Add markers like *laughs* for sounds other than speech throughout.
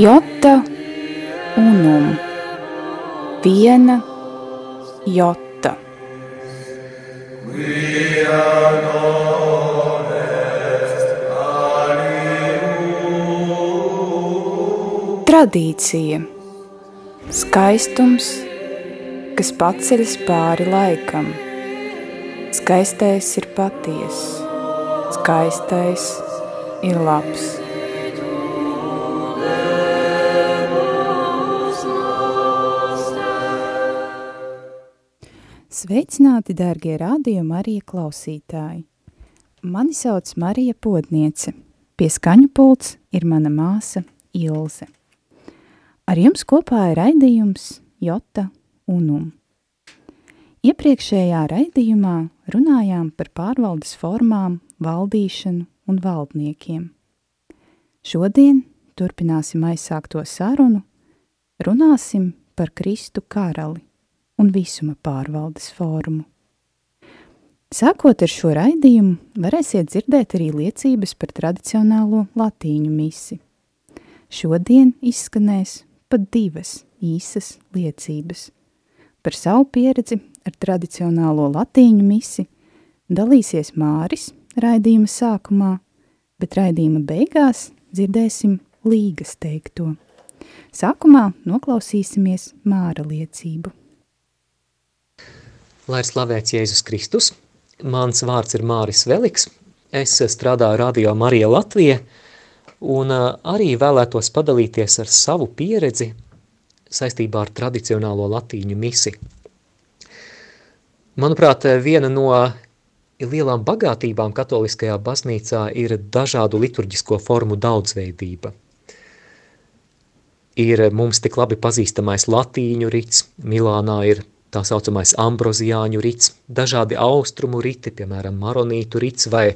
Jota unum. Viena jota. Tradīcija. Skaistums, kas paceļas pāri laikam. Skaistais ir patiess, skaistais ir labs. Sveicināti, dārgie radio Marija klausītāji! Mani sauc Marija Podniece. Pie skaņu pults ir mana māsa Ilze. Ar jums kopā ir raidījums Jota Unum. Iepriekšējā raidījumā runājām par pārvaldes formām, valdīšanu un valdniekiem. Šodien turpināsim aizsākto sarunu, runāsim par Kristu karali un visuma pārvaldes formu. Sākot ar šo raidījumu, varēsiet dzirdēt arī liecības par tradicionālo latīņu misi. Šodien izskanēs pat divas īsas liecības. Par savu pieredzi ar tradicionālo latīņu misi dalīsies Māris raidījuma sākumā, bet raidījuma beigās dzirdēsim līgas teikto. Sākumā noklausīsimies Māra liecību. Lai ir slavēts Jēzus Kristus, mans vārds ir Māris Veliks, es strādāju Radio Marija Latvija un arī vēlētos padalīties ar savu pieredzi saistībā ar tradicionālo latīņu misi. Manuprāt, viena no lielām bagātībām katoliskajā baznīcā ir dažādu liturģisko formu daudzveidība. Ir mums tik labi pazīstamais latīņu rits, Milānā ir tā saucamais ambroziāņu rits, dažādi austrumu riti, piemēram, maronītu rits vai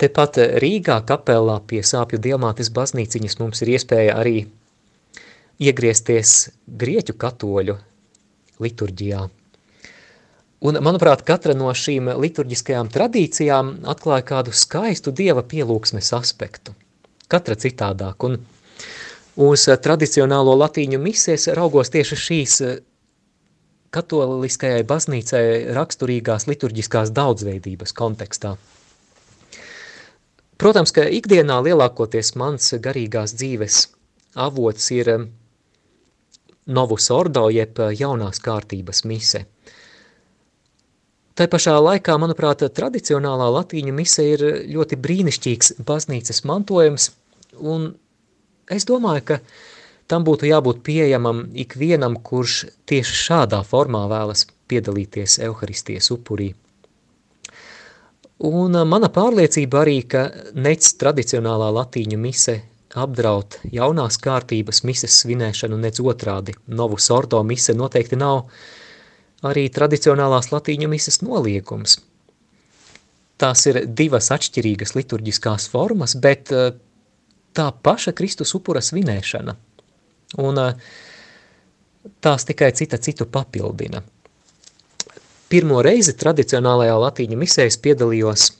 tepat Rīgā kapelā pie sāpju diamātes baznīciņas mums ir iespēja arī iegriezties grieķu katoļu liturģijā. Un, manuprāt, katra no šīm liturģiskajām tradīcijām atklāja kādu skaistu dieva pielūksmes aspektu. Katra citādāk. Un uz tradicionālo latīņu misēs raugos tieši šīs katoliskajai baznīcai raksturīgās liturģiskās daudzveidības kontekstā. Protams, ka ikdienā lielākoties mans garīgās dzīves avots ir novus ordo, jeb jaunās kārtības mise. Tā pašā laikā, manuprāt, tradicionālā latīņu mise ir ļoti brīnišķīgs baznīcas mantojums, un es domāju, ka Tam būtu jābūt pieejamam ikvienam, kurš tieši šādā formā vēlas piedalīties Euharistijas upurī. Un mana pārliecība arī, ka nec tradicionālā latīņu mise apdraud jaunās kārtības mises svinēšanu, nec otrādi. Novus ordo mise noteikti nav arī tradicionālās latīņu mises noliegums. Tās ir divas atšķirīgas liturģiskās formas, bet tā paša Kristus upura svinēšana – Un tās tikai cita citu papildina. Pirmo reizi tradicionālajā latīņu misēs piedalījos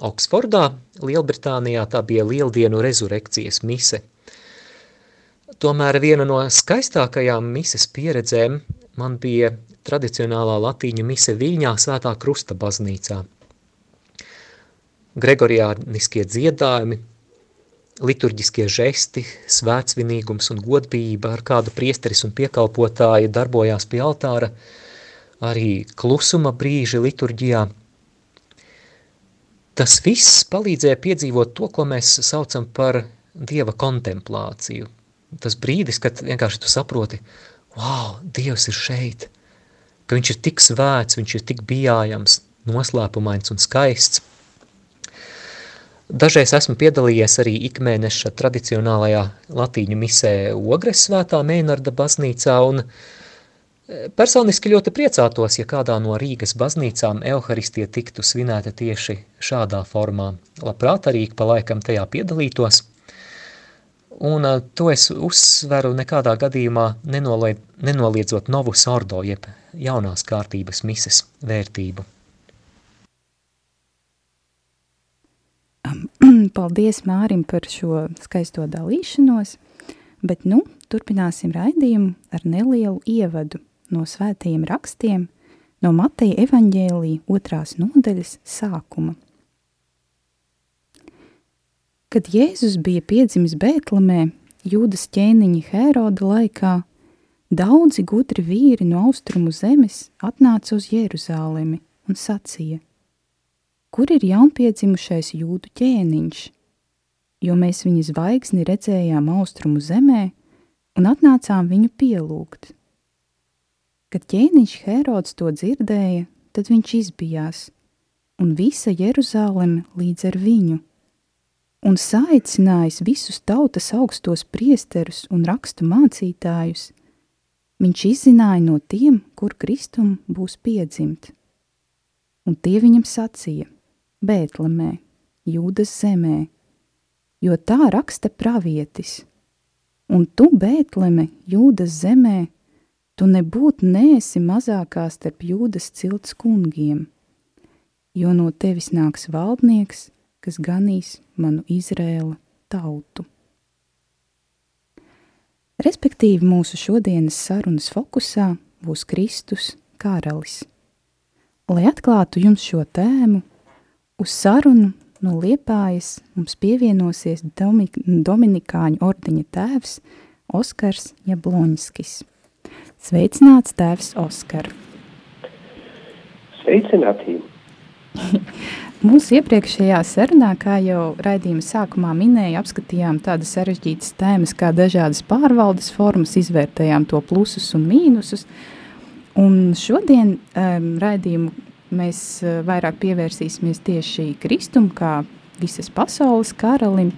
Oksfordā, Lielbritānijā, tā bija Lieldienu rezurekcijas mise. Tomēr viena no skaistākajām mises pieredzēm man bija tradicionālā latīņu mise Viļņā svētā krusta baznīcā. Gregoriāniskie dziedājumi, liturģiskie žesti, svētsvinīgums un godbijība, ar kādu priesteris un piekalpotāji darbojās pie altāra, arī klusuma brīži liturģijā. Tas viss palīdzēja piedzīvot to, ko mēs saucam par Dieva kontemplāciju. Tas brīdis, kad vienkārši tu saproti, wow, Dievs ir šeit, ka viņš ir tik svēts, viņš ir tik bijājams, noslēpumains un skaists. Dažreiz esmu piedalījies arī ikmēneša tradicionālajā latīņu misē Ogres svētā Mēnarda baznīcā un e, personiski ļoti priecātos, ja kādā no Rīgas baznīcām Euharistie tiktu svinēta tieši šādā formā. Labprāt arī pa laikam tajā piedalītos. Un e, to es uzsveru nekādā gadījumā nenoliedzot novus ordo, jeb jaunās kārtības mises vērtību. *clears throat* Paldies Mārim par šo skaisto dalīšanos. Bet nu turpināsim raidījumu ar nelielu ievadu no svētajiem rakstiem no Mateja evaņģēlija otrās nodaļas sākuma. Kad Jēzus bija piedzimis Bētlemē, Jūdas ķēniņa Hēroda laikā, daudzi gudri vīri no austrumu zemes atnāca uz Jeruzālemi un sacīja: Kur ir jaunpiedzimušais jūdu ķēniņš? Jo mēs viņa zvaigzni redzējām austrumu zemē un atnācām viņu pielūgt. Kad ķēniņš Hērods to dzirdēja, tad viņš izbijās, un visa Jeruzāleme līdz ar viņu – un saicinājis visus tautas augstos priesterus un rakstu mācītājus, viņš izzināja no tiem, kur Kristum būs piedzimt. Un tie viņam sacīja, Bētlemē, Jūdas zemē, jo tā raksta pravietis, un tu, Bētleme, Jūdas zemē, tu nebūtu neesi mazākā starp Jūdas cilts kungiem, jo no tevis nāks valdnieks, kas ganīs manu Izrēla tautu. Respektīvi mūsu šodienas sarunas fokusā būs Kristus karalis. Lai atklātu jums šo tēmu, uz sarunu no Liepājas mums pievienosies Dominikāņu ordeņa tēvs Oskars Jabloņskis. Sveicināts tēvs Oskar! Sveicināti! *laughs* Mūsu iepriekšējā sarunā, kā jau raidījuma sākumā minēja, apskatījām tādas sarežģītas tēmas kā dažādas pārvaldes formas, izvērtējām to plusus un mīnusus. Un šodien um, raidījumu mēs uh, vairāk pievērsīsimies tieši Kristum kā visas pasaules karalim.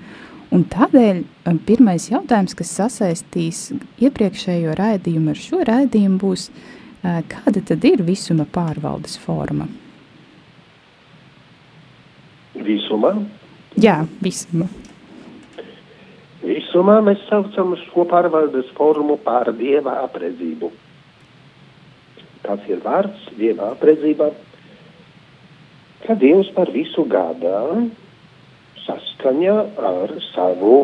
Un tādēļ um, pirmais jautājums, kas sasaistīs iepriekšējo raidījumu ar šo raidījumu, būs, uh, kāda tad ir visuma pārvaldes forma? Visumā? Jā, visumā. Visumā mēs saucam šo pārvaldes formu par dieva apredzību. Tas ir vārds dieva apredzība, ka Dievs par visu gādā saskaņa ar savu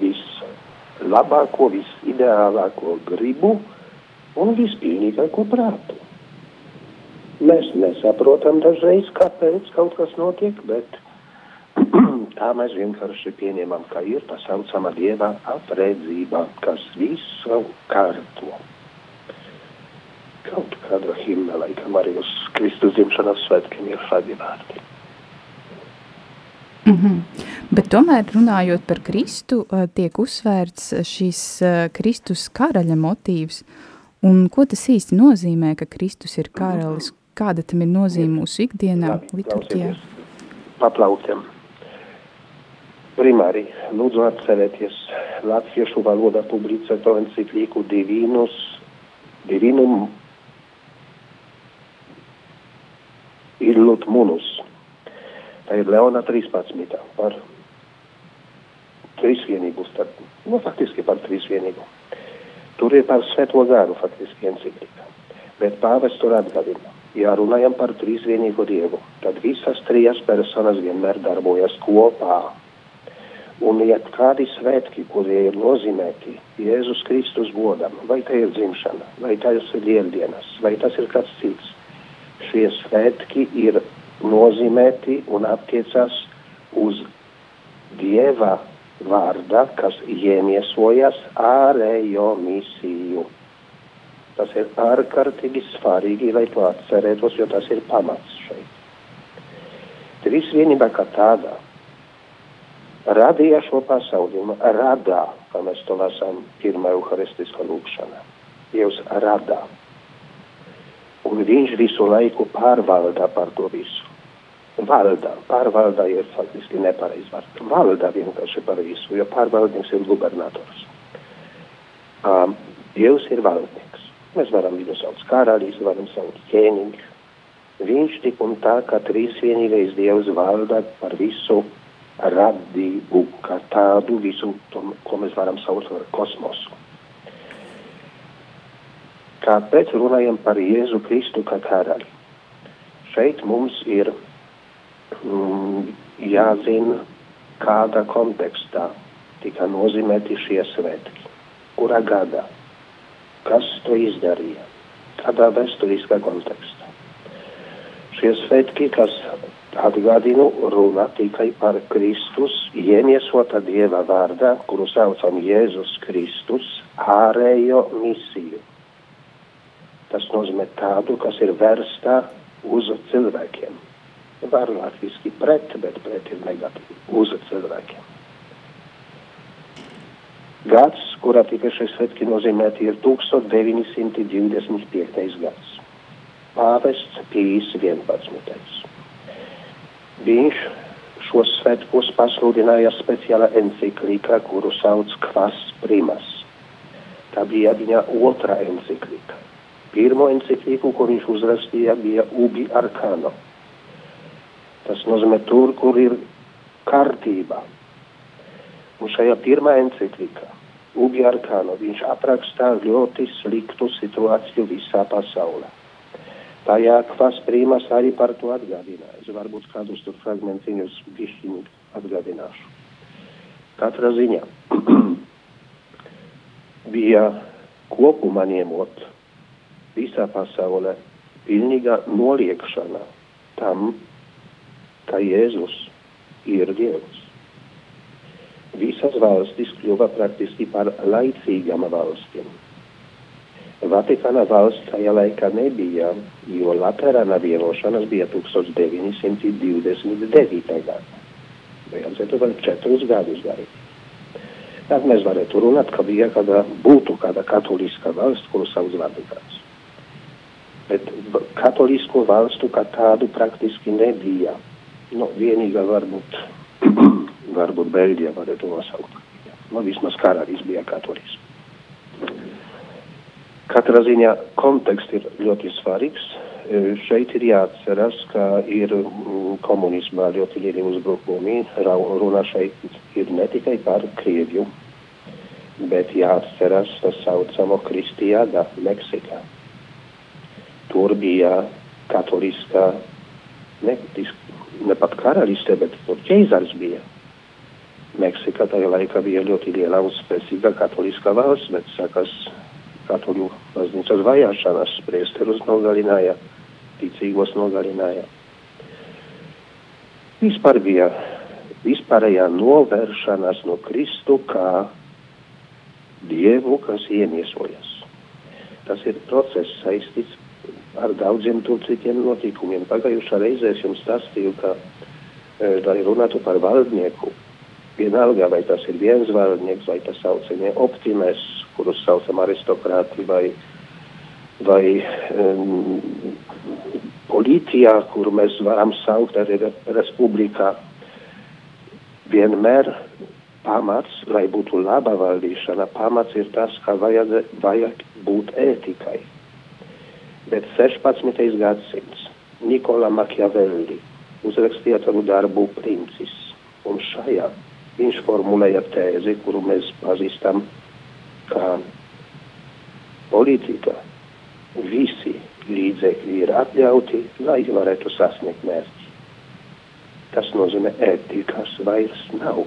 vislabāko, visideālāko gribu un vispilnīgāko prātu. Mēs nesaprotam dažreiz, kāpēc kaut kas notiek, bet *clears throat* tā mēs vienkārši pieņemam, ka ir tā saucama dieva apredzība, kas visu kārto. Kaut kāda himna, laikam arī uz Kristus dzimšanas svētkiem ir šādi vārdi. Mm -hmm. Bet tomēr runājot par Kristu, tiek uzsvērts šis Kristus karaļa motīvs. Un ko tas īsti nozīmē, ka Kristus ir karalis? Kāda tam ir nozīme mūsu ikdienā, liturģijā? Paplauktiem. Primāri, lūdzu atcerēties latviešu valodā publicēto enciklīku divinus, divinum illut munus. Tā ir Leona 13. par trīsvienību starp, nu faktiski par trīsvienību. Tur ir par svēto gāru faktiski enciklika, bet pāvests tur atgādina ja runājam par trīsvienīgu Dievu, tad visas trīs personas vienmēr darbojas kopā. Un, ja kādi svētki, kurie ir nozīmēti Jēzus Kristus godam, vai tā ir dzimšana, vai tas ir lieldienas, vai tas ir kāds cits, šie svētki ir nozīmēti un attiecas uz Dieva vārda, kas iemiesojas ārējo misiju. Tas ir ārkārtīgi svarīgi, lai to atcerētos, jo tas ir pamats šeit. Trīsvienība kā tāda radīja šo pasauli un radā, kā mēs to lasām pirmā euharistiskā lūkšanā. Dievs radā. Un viņš visu laiku pārvalda par to visu. Valda, pārvalda ir faktiski nepareiz vārds. Valda vienkārši par visu, jo pārvaldnieks ir gubernators. Um, Dievs ir valdnieks. Mēs varam viņu saukt karalis, varam saukt ķēniņš. Viņš tik un tā, kā trīsvienīgais Dievs valda par visu radību, kā tādu visu, to, ko mēs varam saukt par kosmosu. Kāpēc runājam par Jēzu Kristu kā karali? Šeit mums ir mm, jāzina, kādā kontekstā tika nozīmēti šie svētki? Kurā gadā? Kas to izdarīja? Kādā vēsturiskā kontekstā? Šie svētki, kas atgādinu, runa tikai par Kristus, iemiesota Dieva vārdā, kuru saucam Jēzus Kristus, ārējo misiju. Tas nozīmē tādu, kas ir vērsta uz cilvēkiem. Var latviski pret, bet pret ir negatīvi. Uz cilvēkiem. Gads, kurā tika šie svētki nozīmēti, ir 1925. gads. Pāvests Pīs 11. Viņš šos svētkos pasludināja speciāla encyklika, kuru sauc Kvas Primas. Tā bija viņa otrā encyklika. Pirmo encikliku, ko viņš uzrakstīja, bija Ubi Arcano. Tas nozīmē tur, kur ir kārtība. Un šajā pirmā enciklika, Ubi Arcano, viņš aprakstā ļoti sliktu situāciju visā pasaulē. Tajā kvas prīmas arī par to atgādināja. Es varbūt kādus tur fragmentiņus bišķiņu atgādināšu. Katrā ziņā *clears throat* bija kopumā ņemot visā pasaulē pilnīga noliekšana tam, ka Jēzus ir Dievs. Visas valstis kļuva praktiski par laicīgām valstīm. Vatikāna valsts tajā laikā nebija, jo Laterāna vienošanās bija 1929. gadā. Vajadzētu vēl četrus gadus darīt. Tad mēs varētu runāt, ka bija kāda, būtu kāda katoliska valsts, kuru sauc Vatikāns. Bet katolisko valstu kā tādu praktiski nebija. Nu, vienīgā varbūt, *clears throat* varbūt Beļģija varētu nosaukt. Nu, vismaz karalis bija katolis. Katrā ziņā konteksts ir ļoti svarīgs. Šeit ir jāatceras, ka ir komunismā ļoti lieli uzbrukumi. Runa šeit ir ne tikai par Krieviju, bet jāatceras tas saucamo Kristiāda Meksikā. Tur bija katoliskā, ne, ne pat karaliste, bet tur ķeizars bija. Meksika tajā laikā bija ļoti liela un spēcīga katoliskā valsts, bet sākas katoļu baznīcas vajāšanas, priesterus nogalināja, ticīgos nogalināja. Vispār bija vispārējā novēršanās no Kristu kā Dievu, kas iemiesojas. Tas ir process saistīts ar daudziem tur citiem notikumiem. Pagājušā reizē es jums stāstīju, ka, e, lai runātu par valdnieku, vienalga, vai tas ir viens valdnieks, vai tas saucamie optimēs, kurus saucam aristokrāti, vai, vai um, policijā, kuru mēs varam saukt arī republikā, vienmēr pamats, lai būtu laba valdīšana, pamats ir tas, ka vajag, vajag būt ētikai. Bet 16. gadsimts Nikola Machiavelli uzrakstīja tādu darbu princis, un šajā viņš formulēja tēzi, kuru mēs pazīstam kā politika. Visi līdzekļi ir atļauti, lai varētu sasniegt mērķi. Tas nozīmē, ētikas vairs nav.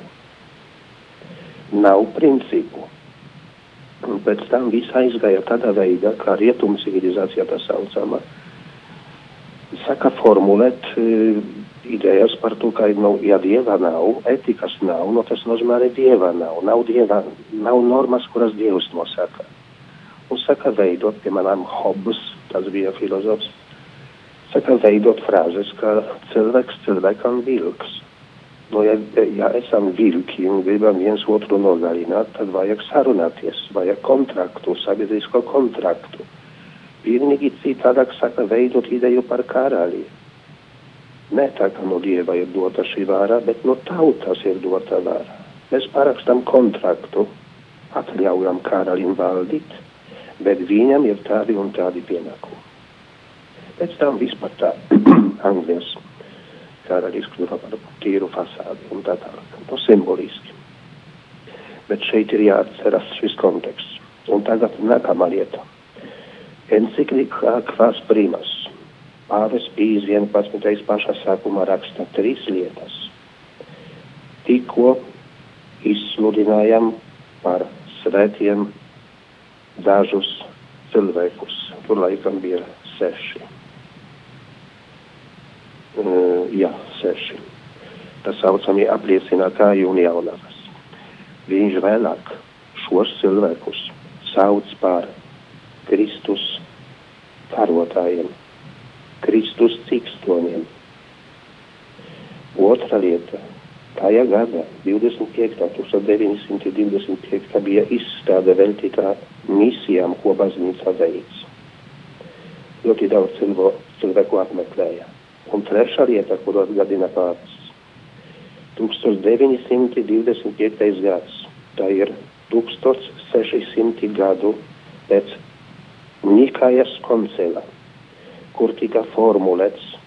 Nav principu. Un pēc tam viss aizgāja tādā veidā, kā rietumu civilizācijā tā saucama. Saka formulēt uh, idejas par to, ka, nu, ja dieva nav, etikas nav, nu, tas nozīmē arī dieva nav. Nav, dieva, nav normas, kuras dievs nosaka. Un saka veidot, piemēram, Hobbes, tas bija filozofs, saka veidot frāzes, ka cilvēks cilvēkam vilks. Nu, ja, ja esam vilki un gribam viens otru nogalināt, tad vajag sarunāties, vajag kontraktu, sabiedrisko kontraktu. Pilnīgi citādāk saka veidot ideju par karali Ne tā kā no dieva ir dota šī vāra, bet no tautas ir dota vāra. Mēs parakstam kontraktu, atļaujam karalim valdīt, bet viņam ir tādi un tādi pienākumi. Pēc tam vispār tā *clears throat* Anglijas karalis kļuva par tīru fasādi un tā tālāk. No simboliski. Bet šeit ir jāatceras šis konteksts. Un tagad nākamā lieta. Enciklika kvas primas Pāvis Pīs 11. pašā sākumā raksta trīs lietas. Tikko izsludinājam par svētiem dažus cilvēkus. Tur laikam bija seši. Uh, jā, seši. Tā saucamie apliecina kā un jaunavas. Viņš vēlāk šos cilvēkus sauc par Kristus karotājiem, Kristus cikstoņiem. Otra lieta Tajā gadā, 25. 1925. bija izstāde veltītā misijām, ko baznīca veids. Ļoti daudz cilvēku apmeklēja. Un trešā lieta, kuru atgādina pāvis, 1925. gads, tā ir 1600 gadu pēc Nikājas koncila, kur tika formulēts,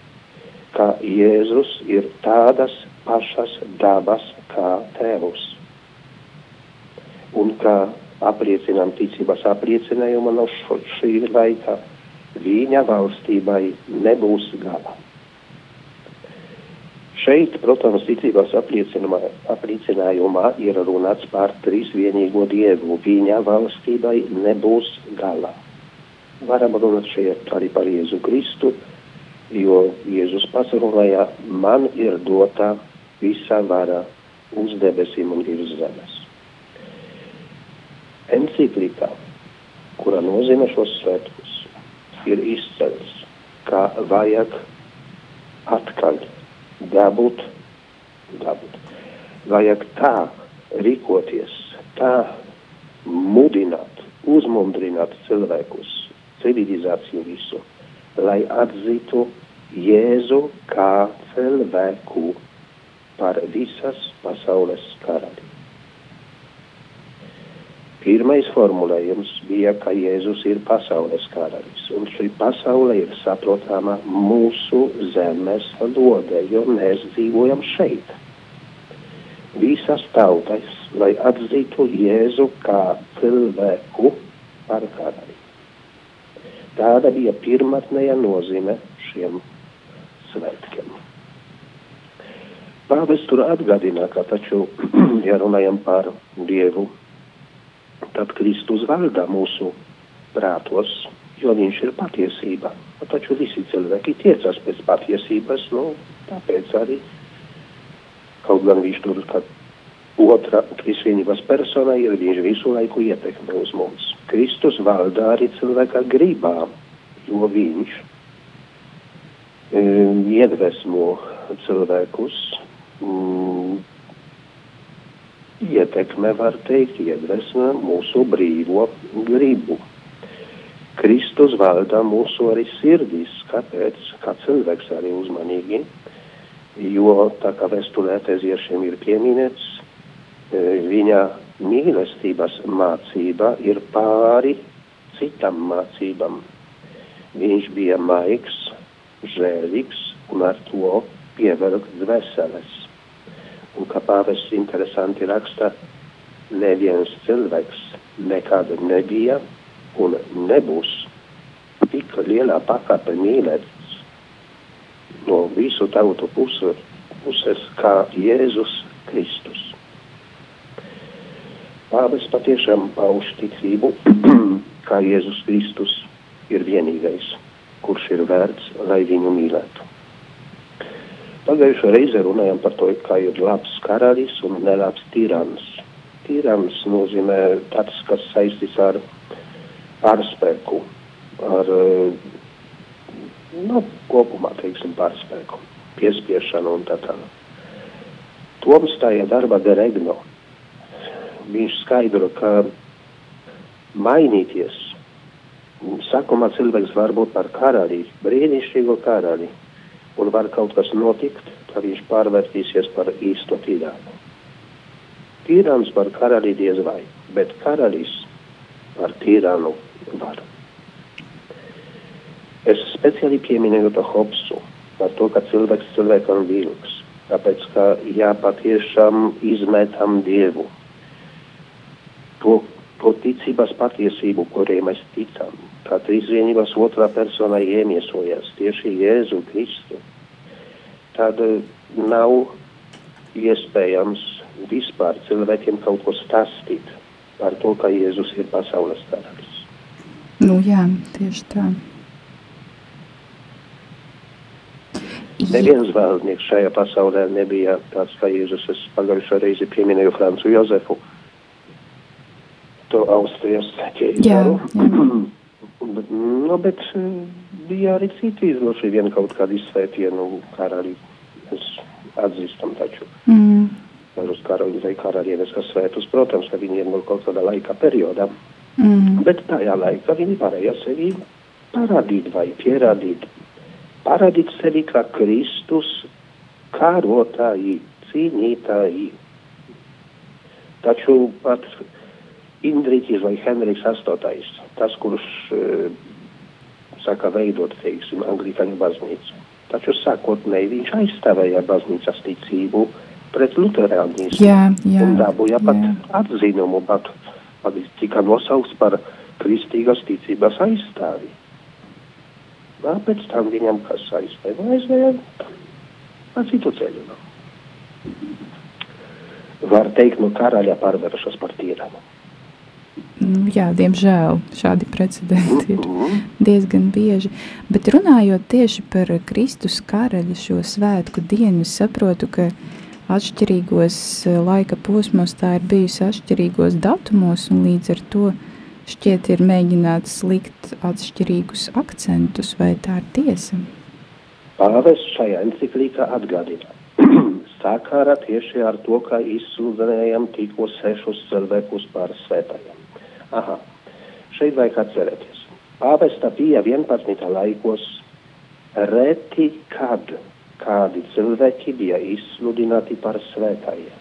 ka Jēzus ir tādas pašas dabas kā tēvs. Un kā apliecinām ticības apliecinājumu no šī laika, viņa valstībai nebūs gala. Šeit, protams, ticības apliecinājumā ir runāts par trīsvienīgo dievu. Viņa valstībai nebūs gala. Varam runāt šeit arī par Jēzu Kristu, jo Jēzus pats runāja, man ir dota visa vara uz debesīm un virs zemes. Enciklika, kura nozīmē šos svētkus, ir izcelts, ka vajag atkaļ dabūt, dabūt. Vajag tā rīkoties, tā mudināt, uzmundrināt cilvēkus, civilizāciju visu, lai atzītu Jēzu kā cilvēku par visas pasaules karali. Pirmais formulējums bija, ka Jēzus ir pasaules karalis, un šī pasaule ir saprotama mūsu zemes lode, jo mēs dzīvojam šeit. Visas tautas, lai atzītu Jēzu kā cilvēku par karali. Tāda bija pirmatnējā nozīme šiem svētkiem. Pāvests tur atgādina, ka taču, *clears throat* ja runājam par Dievu, tad Kristus valda mūsu prātos, jo viņš ir patiesība. Taču visi cilvēki tiecas pēc patiesības, nu, tāpēc arī, kaut gan viņš tur, ka otra kristīnības persona ir, viņš visu laiku ietekmē uz mums. Kristus valda arī cilvēka gribā, jo viņš um, iedvesmo cilvēkus mm, ietekme, var teikt, iedvesmē mūsu brīvo gribu. Kristus valda mūsu arī sirdīs, kāpēc, kā cilvēks arī uzmanīgi, jo tā kā vēsturē teziešiem ir pieminēts, e, viņa mīlestības mācība ir pāri citam mācībam. Viņš bija maigs, žēlīgs un ar to pievelk dvēseles un kā pāvests interesanti raksta, neviens cilvēks nekad nebija un nebūs tik lielā pakāpe mīlēts no visu tautu puses, puses kā Jēzus Kristus. Pāvests patiešām pauž ticību, *clears throat* kā Jēzus Kristus ir vienīgais, kurš ir vērts, lai viņu mīlētu. Pagājušo reizi runājām par to, kā ir labs karalis un nelabs tirans. Tirans nozīmē tāds, kas saistīts ar pārspēku, ar, nu, kopumā, teiksim, pārspēku, piespiešanu un tā tālāk. Toms tā ir darba de regno. Viņš skaidro, ka mainīties, sākumā cilvēks var būt par karali, brīnišķīgu karali, un var kaut kas notikt, ka viņš pārvērtīsies par īsto tirānu. Tīrāns par karali diez vai, bet karalis par tīrānu var. Es speciāli pieminēju to Hobsu par to, ka cilvēks cilvēkam vilks, tāpēc, ka jāpatiešām izmetam Dievu. To, to ticības patiesību, kurai mēs ticam, kā trīsvienības otrā persona iemiesojas tieši Jēzu Kristu, tad nav iespējams vispār cilvēkiem kaut ko stāstīt par to, ka Jēzus ir pasaules karalis. Nu jā, tieši tā. Neviens vēlnieks šajā pasaulē nebija tāds kā Jēzus. Es pagājušā reizi pieminēju Francu Jozefu, to Austrijas ķēzaru. bet, *clears throat* no, bet bija arī citi izloši vien kaut kādi izsvētienu karali. Mēs atzīstam taču. Mm. Uz karaļu vai karalienes, kas svētus, protams, ka viņi ir no kaut kāda laika periodā. Mm. Bet tajā laikā viņi varēja sevi parādīt vai pierādīt parādīt sevi kā Kristus kārotāji, cīnītāji. Taču pat Indriķis vai Henrijs VIII, tas, kurš uh, saka veidot, teiksim, anglikāņu baznīcu. Taču sākotnēji viņš aizstāvēja baznīcas ticību pret luterānismu. Jā, jā. Un dabūja pat jā. atzinumu, pat, pat tika nosaukts par kristīgas ticības aizstāvi. Vēl pēc tam viņam kas aizveda, aizveda pa citu ceļu. Var teikt, no karaļa pārvēršas par tīramu. Nu, jā, diemžēl šādi precedenti ir diezgan bieži. Bet runājot tieši par Kristus karaļa šo svētku dienu, es saprotu, ka atšķirīgos laika posmos tā ir bijusi atšķirīgos datumos un līdz ar to šķiet ir mēģināts likt atšķirīgus akcentus, vai tā ir tiesa? Pāvests šajā enciklīkā atgādina. *clears throat* Sakāra tieši ar to, ka izsludinājām tikko sešus cilvēkus par svētajiem. Aha, šeit vajag atcerēties. Pāvesta bija 11. laikos reti, kad kādi cilvēki bija izsludināti par svētajiem.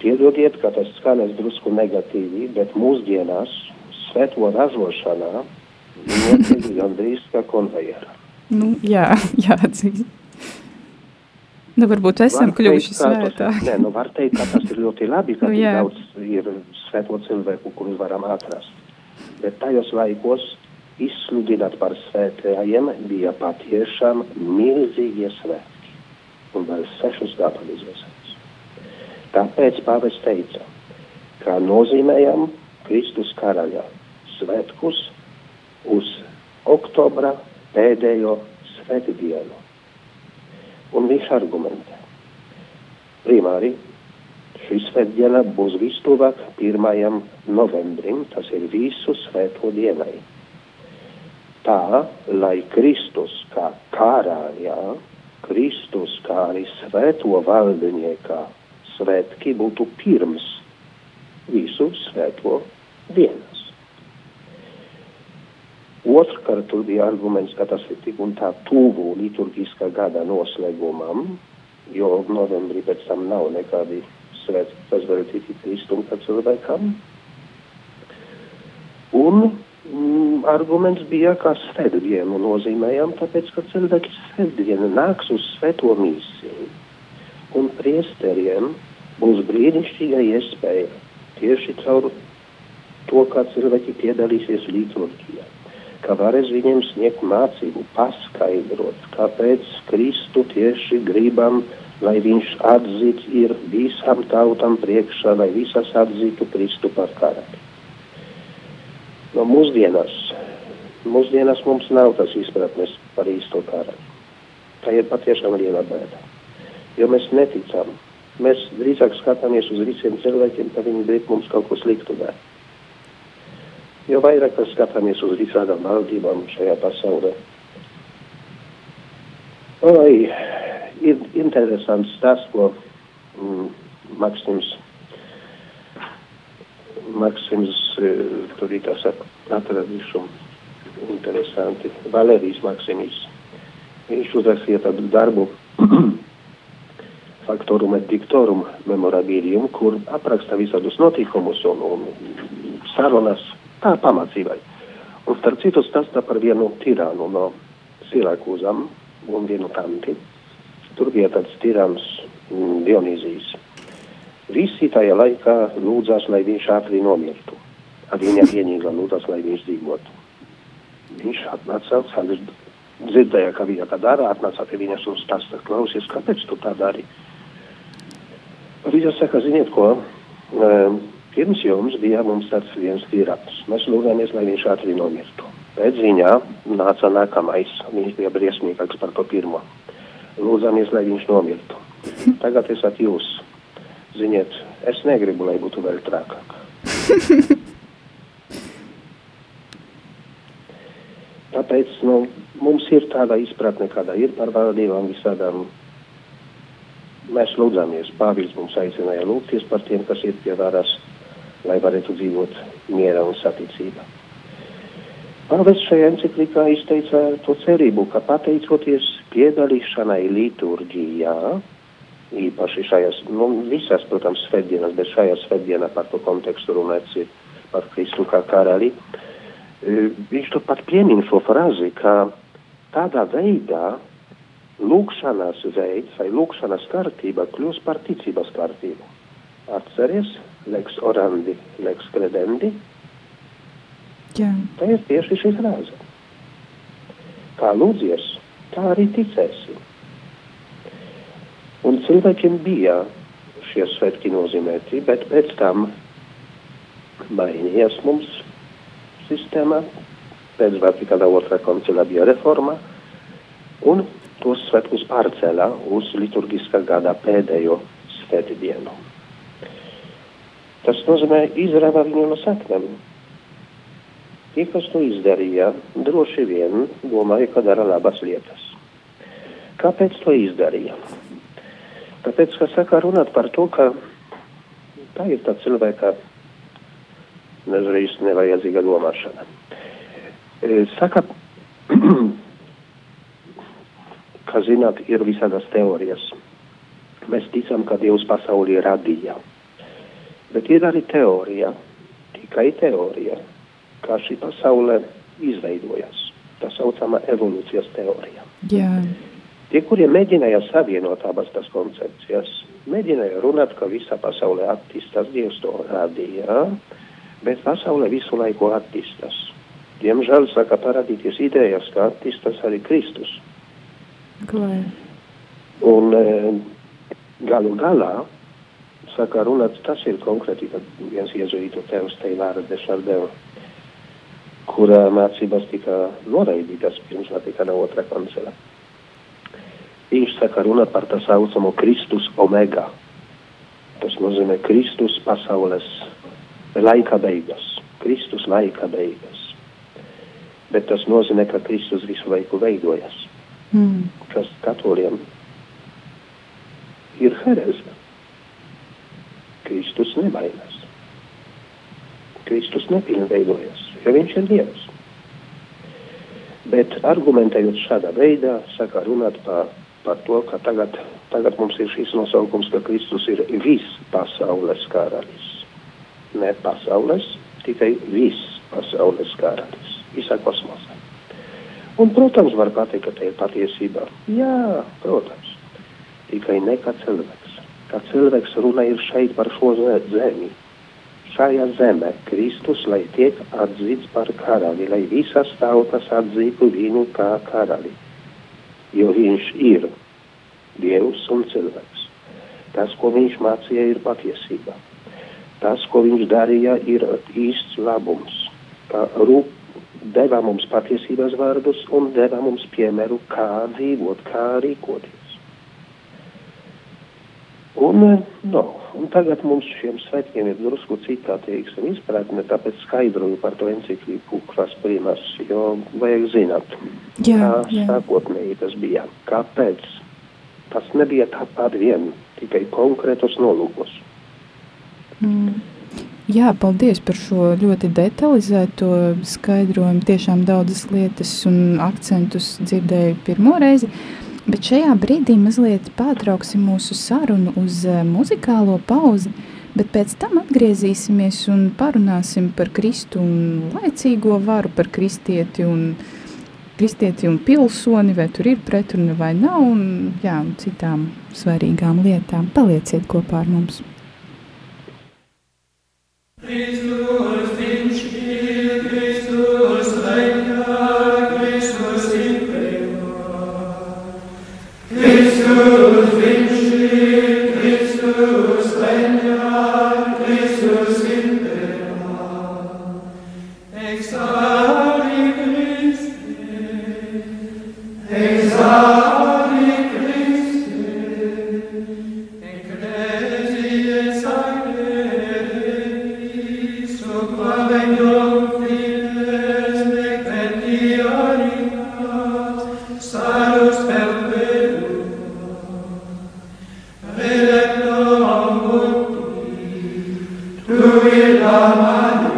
Piedodiet, ka tas skanēs drusku negatīvi, bet mūsdienās svēto ražošanā notiek gandrīz kā konvejera. Nu, jā, *laughs* jāatzīst. Nu, varbūt esam var kļuvuši svētāki. Nē, nu var teikt, ka tas ir ļoti labi, ka *laughs* nu, jā. daudz ir svēto cilvēku, kurus varam atrast. Bet tajos laikos izsludināt par svētējiem bija patiešām milzīgie svētki. Un vēl sešus gadus izvēsēt. Tāpēc pāvis teica, kā nozīmējam Kristus karaļa svētkus uz oktobra pēdējo svētdienu. Un viņš argumentē. Primāri šī svētdiena būs vistuvāk 1. novembrim, tas ir visu svēto dienai. Tā, lai Kristus kā karāļā, Kristus kā arī svēto valdiniekā svētki būtu pirms visu svēto dienas. Otrkārt, tur bija arguments, ka tas ir tik un tā tuvu liturgiskā gada noslēgumam, jo novembrī pēc tam nav nekādi svētki, kas veltīti Kristum kā cilvēkam. Un mm, arguments bija, ka svētdienu nozīmējam, tāpēc, ka cilvēki svētdienu nāks uz svēto misiju un priesteriem būs brīnišķīga iespēja tieši caur to, kā cilvēki piedalīsies liturģijā, ka varēs viņiem sniegt mācību, paskaidrot, kāpēc Kristu tieši gribam, lai viņš atzīts ir visam tautam priekšā, lai visas atzītu Kristu par karali. No mūsdienās, mūsdienās mums nav tas izpratnes par īsto karali. Tā ir patiešām liela bēda jo mēs neticam. Mēs drīzāk skatāmies uz visiem cilvēkiem, ka viņi grib mums kaut ko sliktu darīt. Jo vairāk mēs skatāmies uz visādām valdībām šajā pasaulē. Oi, ir interesants tas, ko mm, Maksims, Maksims tur ir tas atradīšu interesanti. Valērijas Maksimis. Viņš uzrakstīja tādu darbu faktorum et dictorum memorabilium, kur apraksta visādus notikumus un, un sarunas tā pamācībai. Un starp citu stāsta par vienu tirānu no Sirakūzam un vienu tanti. Tur bija tāds tirāns mm, Dionīzijas. Visi tajā laikā lūdzās, lai viņš ātri nomirtu. Arī viņa *laughs* vienīgā lūdzās, lai viņš dzīvotu. Viņš atnāca, dzirdēja, ka viņa tā dara, atnāca pie viņas un stāsta, klausies, kāpēc tu tā dari? Viņš saka, ziniet ko, um, pirms jums bija mums tāds viens tīrats. Mēs lūgāmies, lai viņš ātri nomirtu. Pēc ziņā nāca nākamais, viņš bija briesmīgāks par to pirmo. Lūdzāmies, lai viņš nomirtu. *laughs* Tagad esat jūs. Ziniet, es negribu, lai būtu vēl trakāk. *laughs* Tāpēc nu, mums ir tāda izpratne, kāda ir par valdībām visādām. Mēs lūdzamies, Pāvils mums aicināja lūgties par tiem, kas ir pie varas, lai varētu dzīvot miera un saticība. Pāvests šajā enciklikā izteica to cerību, ka pateicoties piedalīšanai liturģijā, īpaši šajās, nu, visās, protams, svētdienas, bet šajā svētdienā par to kontekstu runāts ir par Kristu kā karali, viņš tur pat piemin šo frazi, ka tādā veidā lūkšanas veids vai lūkšanas kārtība kļūst par ticības kārtību. Atceries, lex orandi, lex credendi. Jā. Tā ir tieši šī frāze. Kā lūdzies, tā arī ticēsi. Un cilvēkiem bija šie svētki nozīmēti, bet pēc tam mainījās mums sistēmā, pēc Vatikāna otrā koncila bija reforma, un tos svētkus pārcēlā uz liturgiskā gada pēdējo svētdienu. Tas nozīmē izrāva viņu no saknēm. Tie, kas to izdarīja, droši vien domāja, ka dara labas lietas. Kāpēc to izdarīja? Tāpēc, ka saka runāt par to, ka tā ir tā cilvēka dažreiz nevajadzīga domāšana. E, saka, *clears throat* ka zināt, ir visādas teorijas. Mēs ticam, ka Dievs pasauli radīja. Bet ir arī teorija, tikai teorija, kā šī pasaule izveidojas. Tā saucama evolūcijas teorija. Jā. Tie, kuriem mēģināja savienot abas tās koncepcijas, mēģināja runāt, ka visa pasaule attīstās, Dievs to radīja, bet pasaule visu laiku attīstās. Diemžēl saka parādīties idejas, ka attīstās arī Kristus. Klai. Un e, galu galā, saka runāts, tas ir konkrēti viens iezuītu tevs Teilāra de Šardeva, kura mācības tika noraidītas pirms Vatikāna otrā koncila. Viņš saka runāt par tā saucamo Kristus omega. Tas nozīmē Kristus pasaules laika beigas. Kristus laika beigas. Bet tas nozīmē, ka Kristus visu laiku veidojas. Mm. Kas katoļiem ir herēze. Kristus nemainās. Kristus nepilnveidojas, jo viņš ir Dievs. Bet argumentējot šādā veidā, saka runāt par, par to, ka tagad, tagad mums ir šis nosaukums, ka Kristus ir viss pasaules karalis. Ne pasaules, tikai viss pasaules karalis, visā kosmosā. Un, protams, var pateikt, ka tā ir patiesība. Jā, protams. Tikai ne kā cilvēks. Kā cilvēks runā ir šeit par šo zemi. Šajā zemē Kristus, lai tiek atzīts par karali, lai visas tautas atzītu viņu kā karali. Jo viņš ir Dievs un cilvēks. Tas, ko viņš mācīja, ir patiesība. Tas, ko viņš darīja, ir īsts labums. Kā rūp deva mums patiesības vārdus un deva mums piemēru, kā dzīvot, kā rīkoties. Un, no, un tagad mums šiem svētkiem ir drusku citā teiksim izpratne, tāpēc skaidroju par to encikliku klas primas, jo vajag zināt, Jā, kā jā. sākotnēji tas bija, kāpēc. Tas nebija tāpat vien, tikai konkrētos nolūkos. Mm. Jā, paldies par šo ļoti detalizēto skaidrojumu. Tiešām daudzas lietas un akcentus dzirdēju pirmo reizi. Bet šajā brīdī mazliet pārtrauksim mūsu sarunu uz eh, muzikālo pauzi, bet pēc tam atgriezīsimies un parunāsim par Kristu un laicīgo varu, par kristieti un, kristieti un pilsoni, vai tur ir pretruna vai nav, un, jā, un citām svarīgām lietām. Palieciet kopā ar mums! Christus vincit, Tu il man.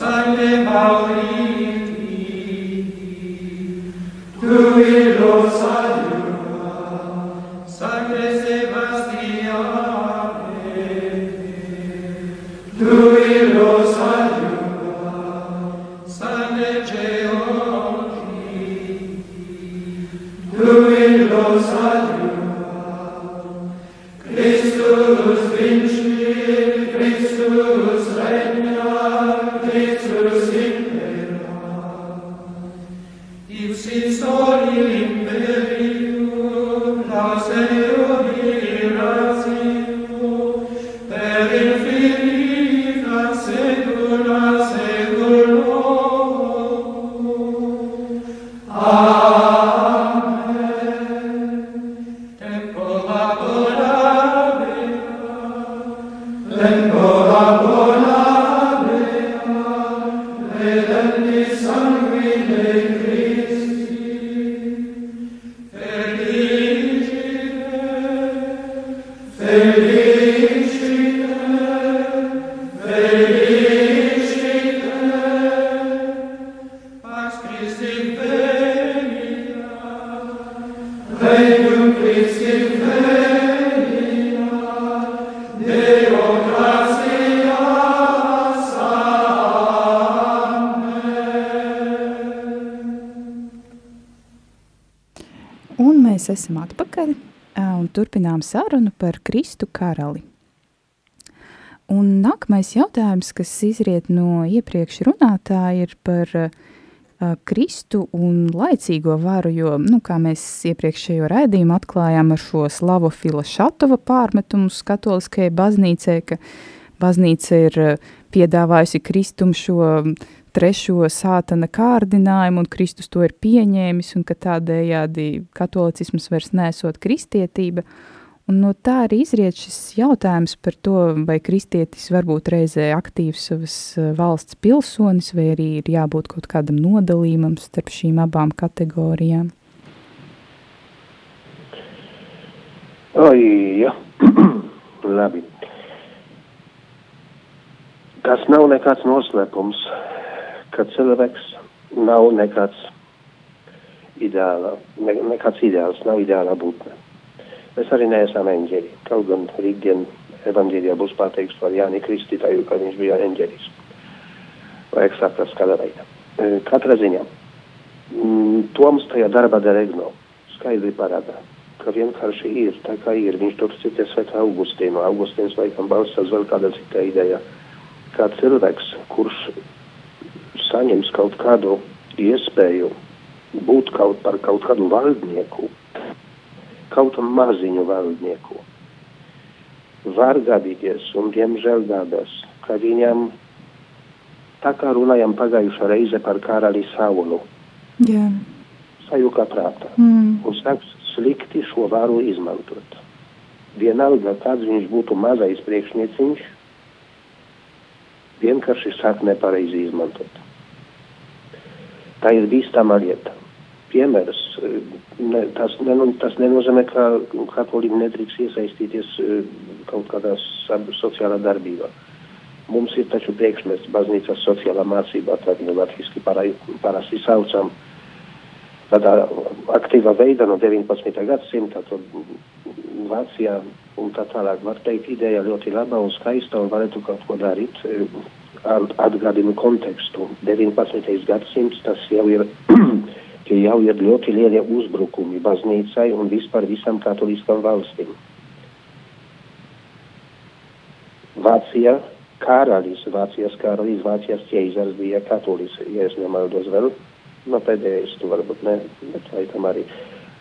Salve Maria. Turpinām sarunu par Kristu karali. Un nākamais jautājums, kas izriet no iepriekš runātāja, ir par uh, Kristu un laicīgo varu, jo, nu, kā mēs iepriekšējo raidījumu atklājām ar šo Slavofila Šatova pārmetumu katoliskajai baznīcai, ka baznīca ir piedāvājusi Kristum šo uh, trešo sātana kārdinājumu, un Kristus to ir pieņēmis, un ka tādējādi katolicisms vairs nesot kristietība. Un no tā arī izriet šis jautājums par to, vai kristietis var būt reizē aktīvs savas eh, valsts pilsonis, vai arī ir jābūt kaut kādam nodalījumam starp šīm abām kategorijām. Oi, ja. *clears throat* Labi. Tas nav nekāds noslēpums, ka cilvēks nav nekāds ideāla, ne, nekāds ideāls, nav ideāla būtne. Mēs arī neesam eņģeļi. Kaut gan rītdien evaņģēlijā būs pateikts par Jāni Kristītāju, ka viņš bija eņģelis. Vajag saprast, kādā veidā. E, katrā ziņā. Mm, Toms tajā darbā deregno skaidri parāda, ka vienkārši ir tā kā ir. Viņš tur citē sveta Augustīnu. Augustīns laikam balstās vēl kāda cita ideja. Kā cilvēks, kurš saņems kaut kādu iespēju būt kaut par kaut kādu valdnieku, kaut maziņu valdnieku, var gadīties un diemžēl gadās, ka viņam tā kā runājam pagājušā reize par karali Saulu. Jā. Sajūka prātā. Mm. Un sāks slikti šo varu izmantot. Vienalga, kāds viņš būtu mazais priekšnieciņš, vienkārši sāk nepareizi izmantot. Tā ir bīstama lieta. Piemērs, ne, tas, ne, tas nenozīmē, ka katoļi nedrīkst iesaistīties kaut kādā sociālā darbībā. Mums ir taču priekšmets baznīcas sociālā mācībā, tā viņu latviski parasti saucam. Tādā aktīvā veidā no 19. gadsimta, tad Vācijā un tā tālāk var teikt, ideja ļoti laba un skaista un varētu kaut ko darīt atgādinu kontekstu. 19. gadsimts tas jau ir, jau ir ļoti lieli uzbrukumi baznīcai un vispār visam katoliskam valstīm. Vācija karalis, Vācijas karalis, Vācijas ķeizars bija katolis, ja es nemaldos vēl, no pēdējais tu varbūt ne, bet laikam arī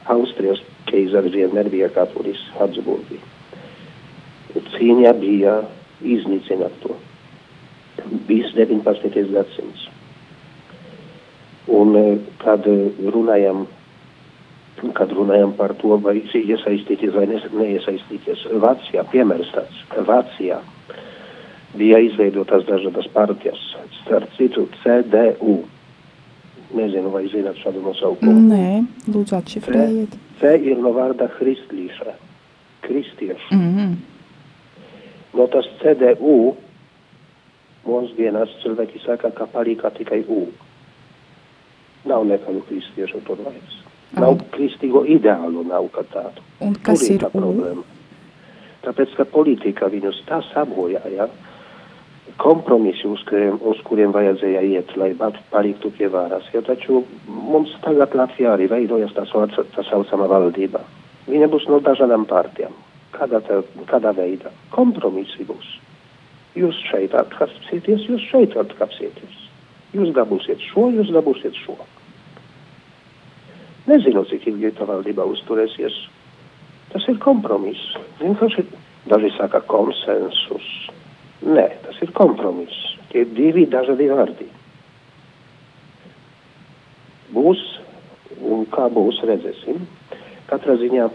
Austrijas ķeizars vienmēr bija katolis Habsburgi. Cīņa bija iznīcināt to bijis 19. gadsimts. Un eh, kad eh, runājam, kad runājam par to, vai iesaistīties vai neiesaistīties, Vācijā, piemērs tāds, Vācijā bija izveidotas dažādas partijas, starp citu CDU. Nezinu, vai zināt šādu nosaukumu. Nē, lūdzu atšifrējiet. C, C ir no vārda kristlīša, kristiešu. Mm -hmm. No tas CDU mūsdienās cilvēki saka, ka palika tikai U. Nav nekādu kristiešu tur vairs. Nav Un- kristīgo ideālu, nav kā tādu. Un kas Tur ir tā U? problēma. Tāpēc, ka politika viņus tā sabojāja, kompromisi, uz kuriem, uz kuriem vajadzēja iet, lai pat paliktu pie varas. Jo taču mums tagad Latvijā arī veidojas tā, sauc, tā saucama valdība. Viņa būs no dažādām partijām. Kādā, tā, kādā veidā? Kompromisi būs. Jūs šeit atkāpsieties, jūs šeit atkāpsieties. Jūs dabūsiet šo, jūs dabūsiet šo. Nezinu, cik ilgi tā valdība uzturēsies. Tas ir kompromiss. Vienkārši daži saka konsensus. Nē, tas ir kompromiss. Tie ir divi dažādi vārdi. Būs, un kā būs, redzēsim. Katrā ziņā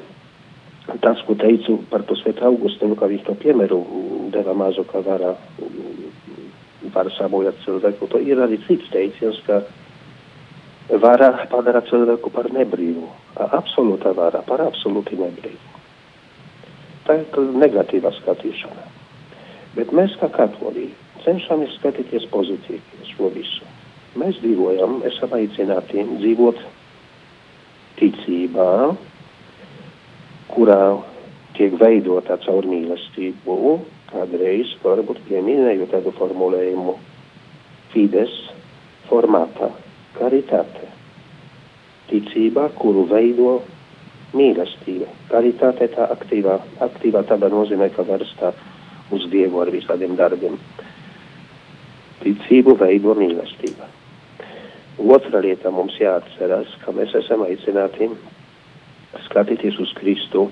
tas, ko teicu par to Svētu Augustinu, ka viņš to piemēru deva mazu, ka var, var sabojāt cilvēku, to ir arī cits teiciens, ka vara padara cilvēku par nebrīvu. Absolūta vara par absolūti nebrīvu. Tā ir negatīva skatīšana. Bet mēs kā katoļi cenšamies skatīties pozitīvi uz šo visu. Mēs dzīvojam, esam aicināti dzīvot ticībā, kurā tiek veidota caur mīlestību, kādreiz varbūt pieminēju tādu formulējumu fides formātā, karitāte. Ticība, kuru veido mīlestība. Karitāte tā aktīvā, aktīvā tādā nozīmē, ka vērstā uz Dievu ar visādiem darbiem. Ticību veido mīlestība. Otra lieta mums jāatcerās, ka mēs esam aicināti skatīties uz Kristu,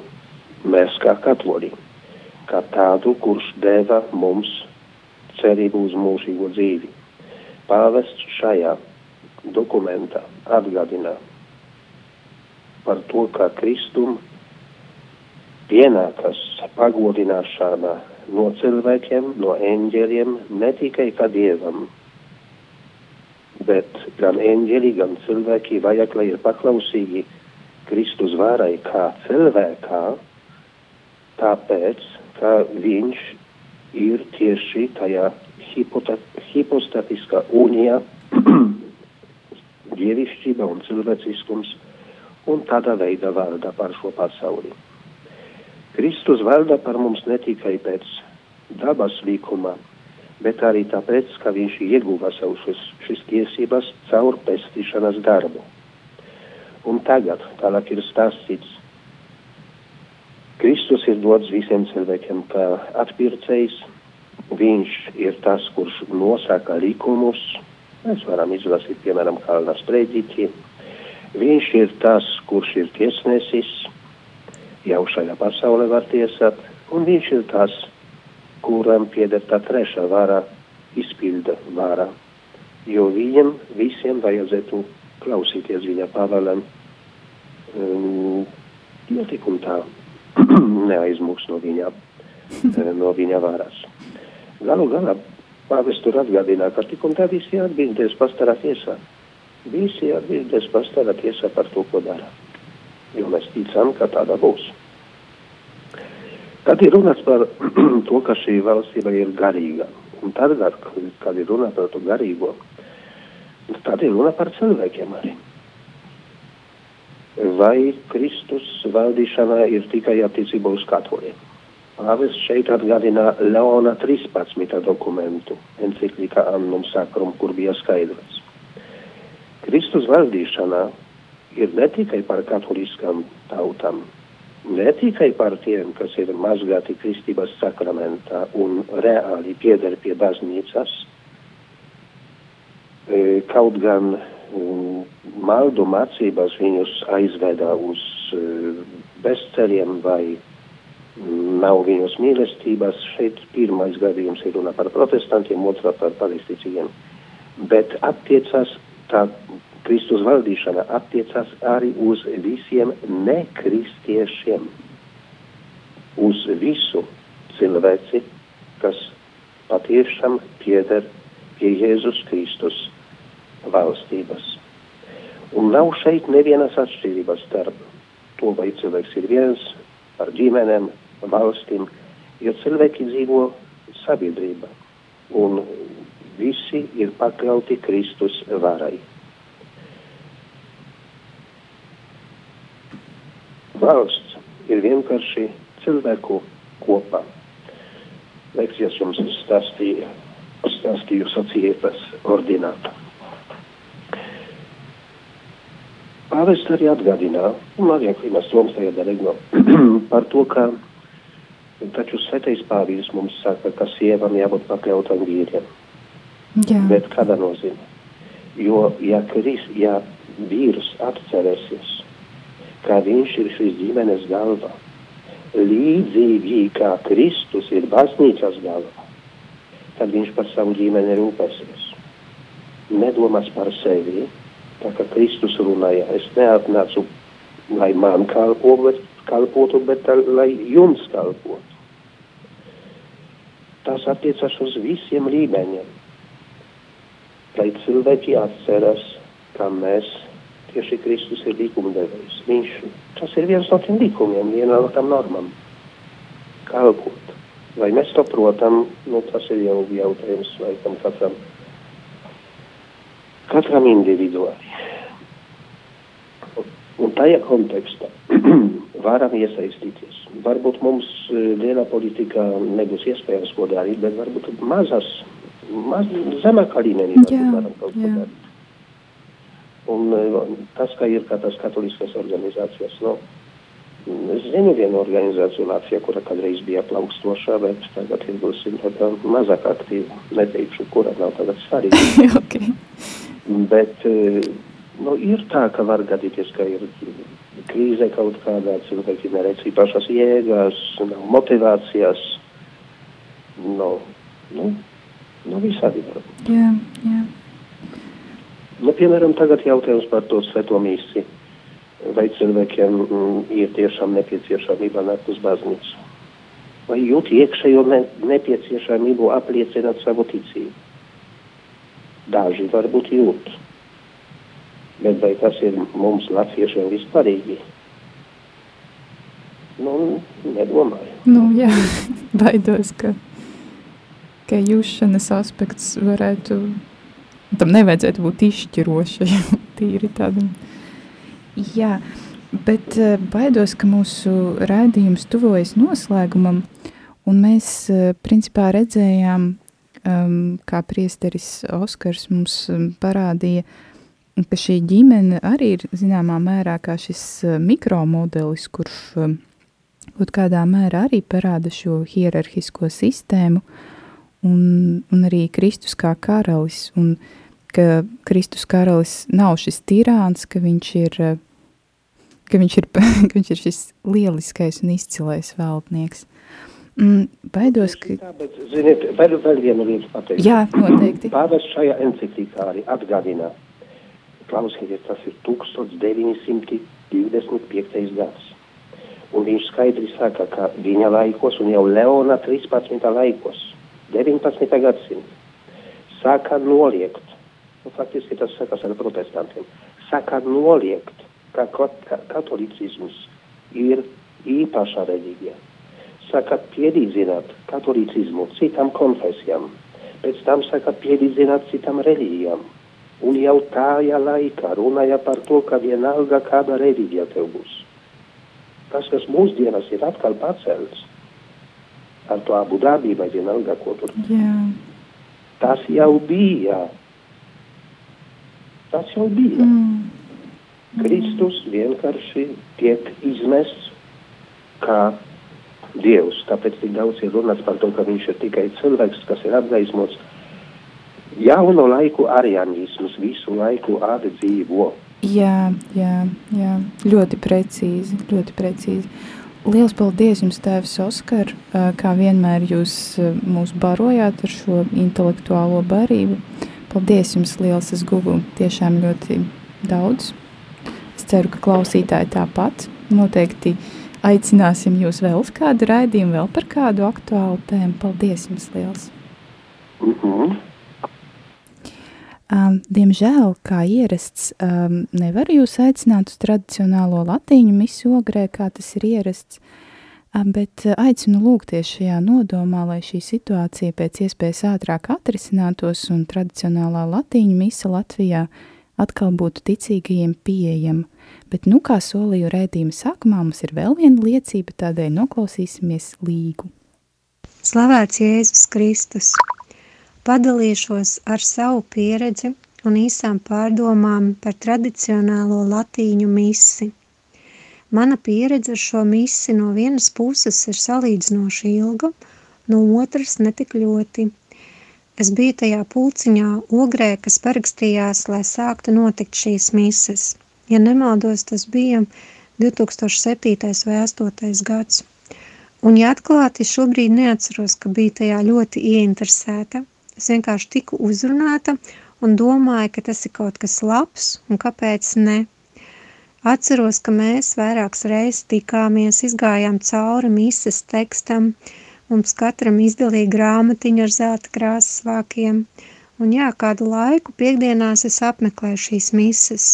mēs kā katoļi, kā tādu, kurš deva mums cerību uz mūžīgo dzīvi. Pāvests šajā dokumentā atgādina par to, ka Kristum pienākas pagodināšana no cilvēkiem, no eņģeļiem, ne tikai kā dievam, bet gan eņģeļi, gan cilvēki vajag, lai ir paklausīgi Kristus varai kā cilvēkā, tāpēc, ka viņš ir tieši tajā hipostatiskā unijā *clears throat* dievišķība un cilvēciskums un tādā veidā valda par šo pasauli. Kristus valda par mums ne tikai pēc dabas likuma, bet arī tāpēc, ka viņš ieguva savu šis, šis tiesības caur pestīšanas darbu. Un tagad tālāk ir stāstīts, Kristus ir dots visiem cilvēkiem kā atpircējs, viņš ir tas, kurš nosaka likumus, mēs varam izlasīt, piemēram, Kalnas sprēdīti, viņš ir tas, kurš ir tiesnesis, jau šajā pasaulē var tiesāt, un viņš ir tas, kuram pieder tā trešā vara, izpilda vara, jo viņam visiem vajadzētu klausīties viņa pavēlēm, um, un tā *clears throat* neaizmūks no viņa, no viņa varas. Galu galā pāvis tur atgādina, ka tik un tā visi atbildēs pastarā tiesā. Visi atbildēs pastarā tiesā par to, ko dara. Jo mēs ticam, ka tāda būs. Kad ir runāts par *clears throat* to, ka šī valstība ir garīga, un tad, kad ir runa par to garīgo, tad ir runa par cilvēkiem arī. Vai Kristus valdīšanā ir tikai attiecībā uz katoļiem? Pāvis šeit atgādina Leona 13. dokumentu, enciklika Annum Sacrum, kur bija skaidrots. Kristus valdīšanā ir ne tikai par katoliskām tautām, ne tikai par tiem, kas ir mazgāti kristības sakramentā un reāli pieder pie baznīcas, kaut gan maldu mācības viņus aizveda uz bezceļiem vai nav viņus mīlestības. Šeit pirmais gadījums ir runa par protestantiem, otrā par palestīciem. Bet attiecas tā Kristus valdīšana attiecas arī uz visiem nekristiešiem, uz visu cilvēci, kas patiešām pieder pie Jēzus Kristus valstības. Un nav šeit nevienas atšķirības starp to, vai cilvēks ir viens par ģimenēm, valstīm, jo cilvēki dzīvo sabiedrībā un visi ir pakļauti Kristus varai. valsts ir vienkārši cilvēku kopā. Lekcijas jums stāstīja, stāstīju sacietas ordinātu. Pāvests arī atgādina, un Marija Klimas Toms tajā darīgo, *clears throat* par to, ka taču svētais pāvīrs mums saka, ka sievam jābūt pakļautam vīriem. Jā. Bet kāda nozīme? Jo, ja, kris, ja vīrs atcerēsies, ka viņš ir šīs ģimenes galva. Līdzīgi kā Kristus ir baznīcas galva, tad viņš par savu ģimeni rūpēsies. Nedomās par sevi, tā kā Kristus runāja, es neatnācu, lai man kalpo, bet, kalpotu, bet lai jums kalpotu. Tas attiecas uz visiem līmeņiem. Lai cilvēki atceras, ka mēs tieši Kristus ir likumdevējs. Viņš, tas ir viens no tiem likumiem, viena no tām normām. Kalpot. Vai mēs to protam, nu, tas ir jau jautājums laikam katram, katram individuāli. Un tajā kontekstā *clears throat* varam iesaistīties. Varbūt mums lielā politikā nebūs iespējams ko darīt, bet varbūt mazas, maz, zemākā līmenī varam kaut ko darīt. Un tas, ka ir kā tās katoliskas organizācijas, nu, Es zinu vienu organizāciju Latvijā, kura kādreiz bija plaukstošā, bet tagad ir būsim tāda mazāk aktīva. Neteikšu, kura nav tagad svarīga. *laughs* okay. Bet nu, ir tā, ka var gadīties, ka ir krīze kaut kādā, cilvēki neredz īpašas jēgas, nav motivācijas. Nu, nu, nu visādi var būt. Jā, jā. Nu, piemēram, tagad jautājums par to sveto mīsi vai cilvēkiem mm, ir tiešām nepieciešamība nākt uz baznīcu. Vai jūt iekšējo ne, nepieciešamību apliecināt savu ticību? Daži varbūt jūt. Bet vai tas ir mums latviešiem vispārīgi? Nu, nedomāju. Nu, jā, *laughs* baidos, ka, ka jūšanas aspekts varētu, tam nevajadzētu būt izšķirošajam, *laughs* tīri tādam Jā, bet uh, baidos, ka mūsu raidījums tuvojas noslēgumam, un mēs uh, principā redzējām, um, kā priesteris Oskars mums um, parādīja, ka šī ģimene arī ir zināmā mērā kā šis uh, mikromodelis, kurš um, kaut kādā mērā arī parāda šo hierarhisko sistēmu, un, un arī Kristus kā karalis, un uh, ka Kristus karalis nav šis tirāns, ka viņš ir, ka viņš ir, *laughs* ka viņš ir šis lieliskais un izcilais valdnieks. Mm, baidos, ka... Tā, bet, ziniet, vēl, vēl vienu lietu pateikt. Jā, noteikti. Pāvis šajā enciklikā arī atgādina, klausieties, tas ir 1925. gads. Un viņš skaidri saka, ka viņa laikos un jau Leona 13. laikos, 19. gadsimta, sāka noliegt nu, faktiski tas sakas ar protestantiem, saka noliegt, ka katolicisms ir īpaša reliģija. Saka piedīdzināt katolicismu citām konfesijām, pēc tam saka piedīdzināt citām reliģijām. Un jau tajā laikā runāja par to, ka vienalga kāda reliģija tev būs. Tas, kas mūsdienas ir atkal pacelts ar to abu dabību, vai vienalga, ko tur. Yeah. Tas jau bija Tas jau bija. Mm. Kristus vienkārši tiek izmests kā Dievs. Tāpēc tik daudz ir runāts par to, ka viņš ir tikai cilvēks, kas ir apgaismots. Jauno laiku arianisms visu laiku atdzīvo. Jā, jā, jā, ļoti precīzi, ļoti precīzi. Liels paldies jums, Tēvs Oskar, kā vienmēr jūs mūs barojāt ar šo intelektuālo barību. Paldies jums liels, es guvu tiešām ļoti daudz. Es ceru, ka klausītāji tāpat noteikti aicināsim jūs vēl uz kādu raidījumu, vēl par kādu aktuālu tēmu. Paldies jums liels! Mm -hmm. Um, diemžēl, kā ierasts, um, nevaru jūs aicināt uz tradicionālo latīņu misu ogrē, kā tas ir ierasts, Bet aicinu lūgties šajā nodomā, lai šī situācija pēc iespējas ātrāk atrisinātos un tradicionālā latīņu misa Latvijā atkal būtu ticīgajiem pieejama. Bet, nu, kā solīju rēdījuma sākumā, mums ir vēl viena liecība, tādēļ noklausīsimies līgu. Slavēts Jēzus Kristus! Padalīšos ar savu pieredzi un īsām pārdomām par tradicionālo latīņu misi – Mana pieredze ar šo misi no vienas puses ir salīdzinoši ilga, no otras netik ļoti. Es biju tajā pulciņā ogrē, kas parakstījās, lai sāktu notikt šīs mises. Ja nemaldos, tas bija 2007. vai 2008. gads. Un, ja atklāti, šobrīd neatceros, ka biju tajā ļoti ieinteresēta. Es vienkārši tiku uzrunāta un domāju, ka tas ir kaut kas labs un kāpēc ne. Atceros, ka mēs vairākas reizes tikāmies, izgājām cauri mises tekstam, mums katram izdalīja grāmatiņu ar zelta krāsas vākiem, un jā, kādu laiku piekdienās es apmeklēju šīs mises.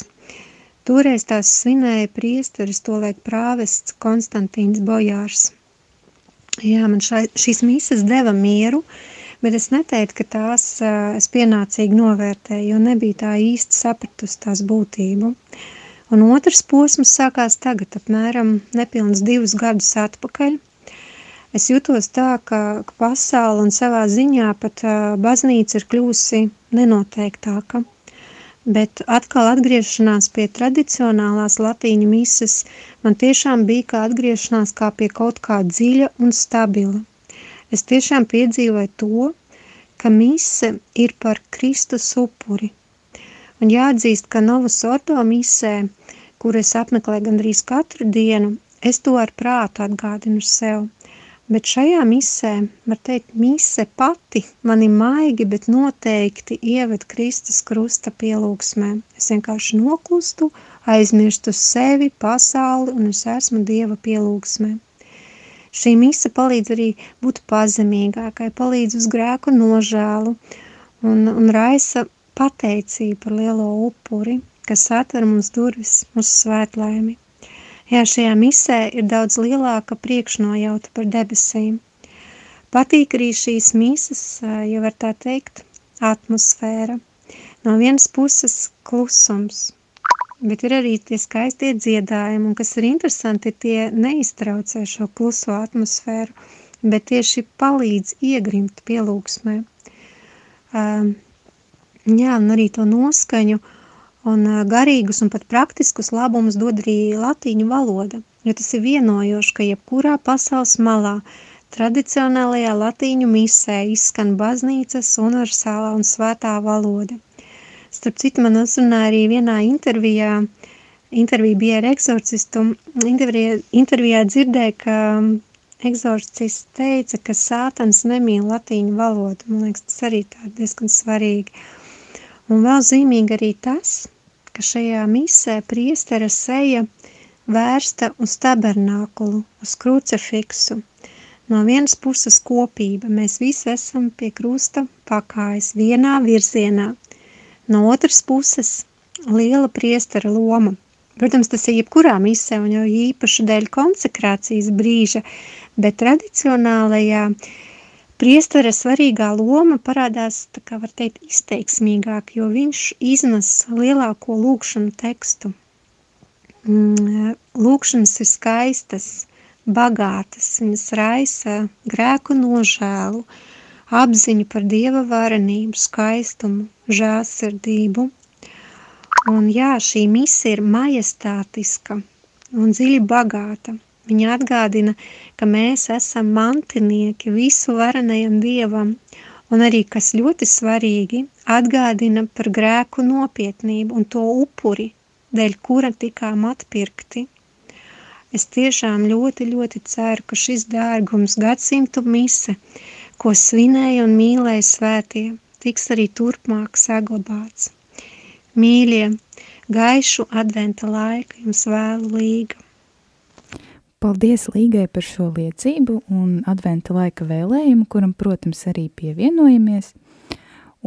Toreiz tās svinēja priesteris, to liek prāvests Konstantīns Bojārs. Jā, man šai, šīs mises deva mieru, bet es neteiktu, ka tās uh, es pienācīgi novērtēju, jo nebija tā īsti sapratusi tās būtību. Un otrs posms sākās tagad, apmēram nepilns divus gadus atpakaļ. Es jutos tā, ka, ka pasaule un savā ziņā pat baznīca ir kļūsi nenoteiktāka. bet atkal atgriešanās pie tradicionālās latīņu mises man tiešām bija kā atgriešanās kā pie kaut kā dziļa un stabila. Es tiešām piedzīvoju to, ka mise ir par Kristus upuri. Un jāatzīst, ka Novas Ordo misē, kur es apmeklēju gandrīz katru dienu, es to ar prātu atgādinu sev – Bet šajā misē, var teikt, mise pati mani maigi, bet noteikti ieved Kristus krusta pielūgsmē. Es vienkārši noklustu, aizmirstu sevi, pasauli un es esmu Dieva pielūgsmē. Šī mise palīdz arī būt pazemīgākai, palīdz uz grēku nožēlu un, un raisa pateicību par lielo upuri, kas atver mums durvis uz svētlaimi. Jā, šajā misē ir daudz lielāka priekšnojauta par debesīm. Patīk arī šīs mises, ja var tā teikt, atmosfēra. No vienas puses klusums, bet ir arī tie skaistie dziedājumi, un kas ir interesanti, tie neiztraucē šo kluso atmosfēru, bet tieši palīdz iegrimt pielūgsmē. Um, jā, un arī to noskaņu, uh, Un garīgus un pat praktiskus labumus dod arī latīņu valoda, jo tas ir vienojoši, ka jebkurā pasaules malā tradicionālajā latīņu misē izskan baznīcas universālā un svētā valoda. Starp citu, man uzrunāja arī vienā intervijā, intervija bija ar eksorcistu, intervijā, intervijā dzirdēja, ka eksorcists teica, ka sātans nemīl latīņu valodu. Man liekas, tas arī tā diezgan svarīgi. Un vēl zīmīgi arī tas, ka šajā misē priestera seja vērsta uz tabernākulu, uz krucefiksu. No vienas puses kopība, mēs visi esam pie krusta pakājas vienā virzienā. No otras puses liela priestera loma. Protams, tas ir jebkurā misē un jau īpaši dēļ konsekrācijas brīža, bet tradicionālajā uh, Priestara svarīgā loma parādās, tā kā var teikt, izteiksmīgāk, jo viņš iznes lielāko lūkšanu tekstu. Mm, lūkšanas ir skaistas, bagātas, viņas raisa grēku nožēlu, apziņu par Dieva varenību, skaistumu, žāsirdību. Un jā, šī misija ir majestātiska un dziļi bagāta. Viņa atgādina, ka mēs esam mantinieki visu varenajam Dievam, un arī, kas ļoti svarīgi, atgādina par grēku nopietnību un to upuri, dēļ kura tikām atpirkti. Es tiešām ļoti, ļoti ceru, ka šis dārgums gadsimtu mise, ko svinēja un mīlēja svētie, tiks arī turpmāk saglabāts. Mīļie, gaišu adventa laika jums vēlu līga. Paldies Līgai par šo liecību un adventa laika vēlējumu, kuram, protams, arī pievienojamies.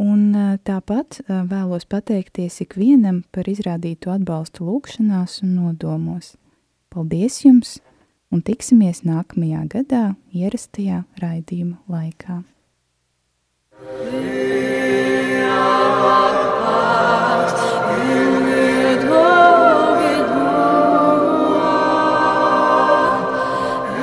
Un tāpat vēlos pateikties ikvienam par izrādītu atbalstu lūkšanās un nodomos. Paldies jums un tiksimies nākamajā gadā ierastajā raidījuma laikā.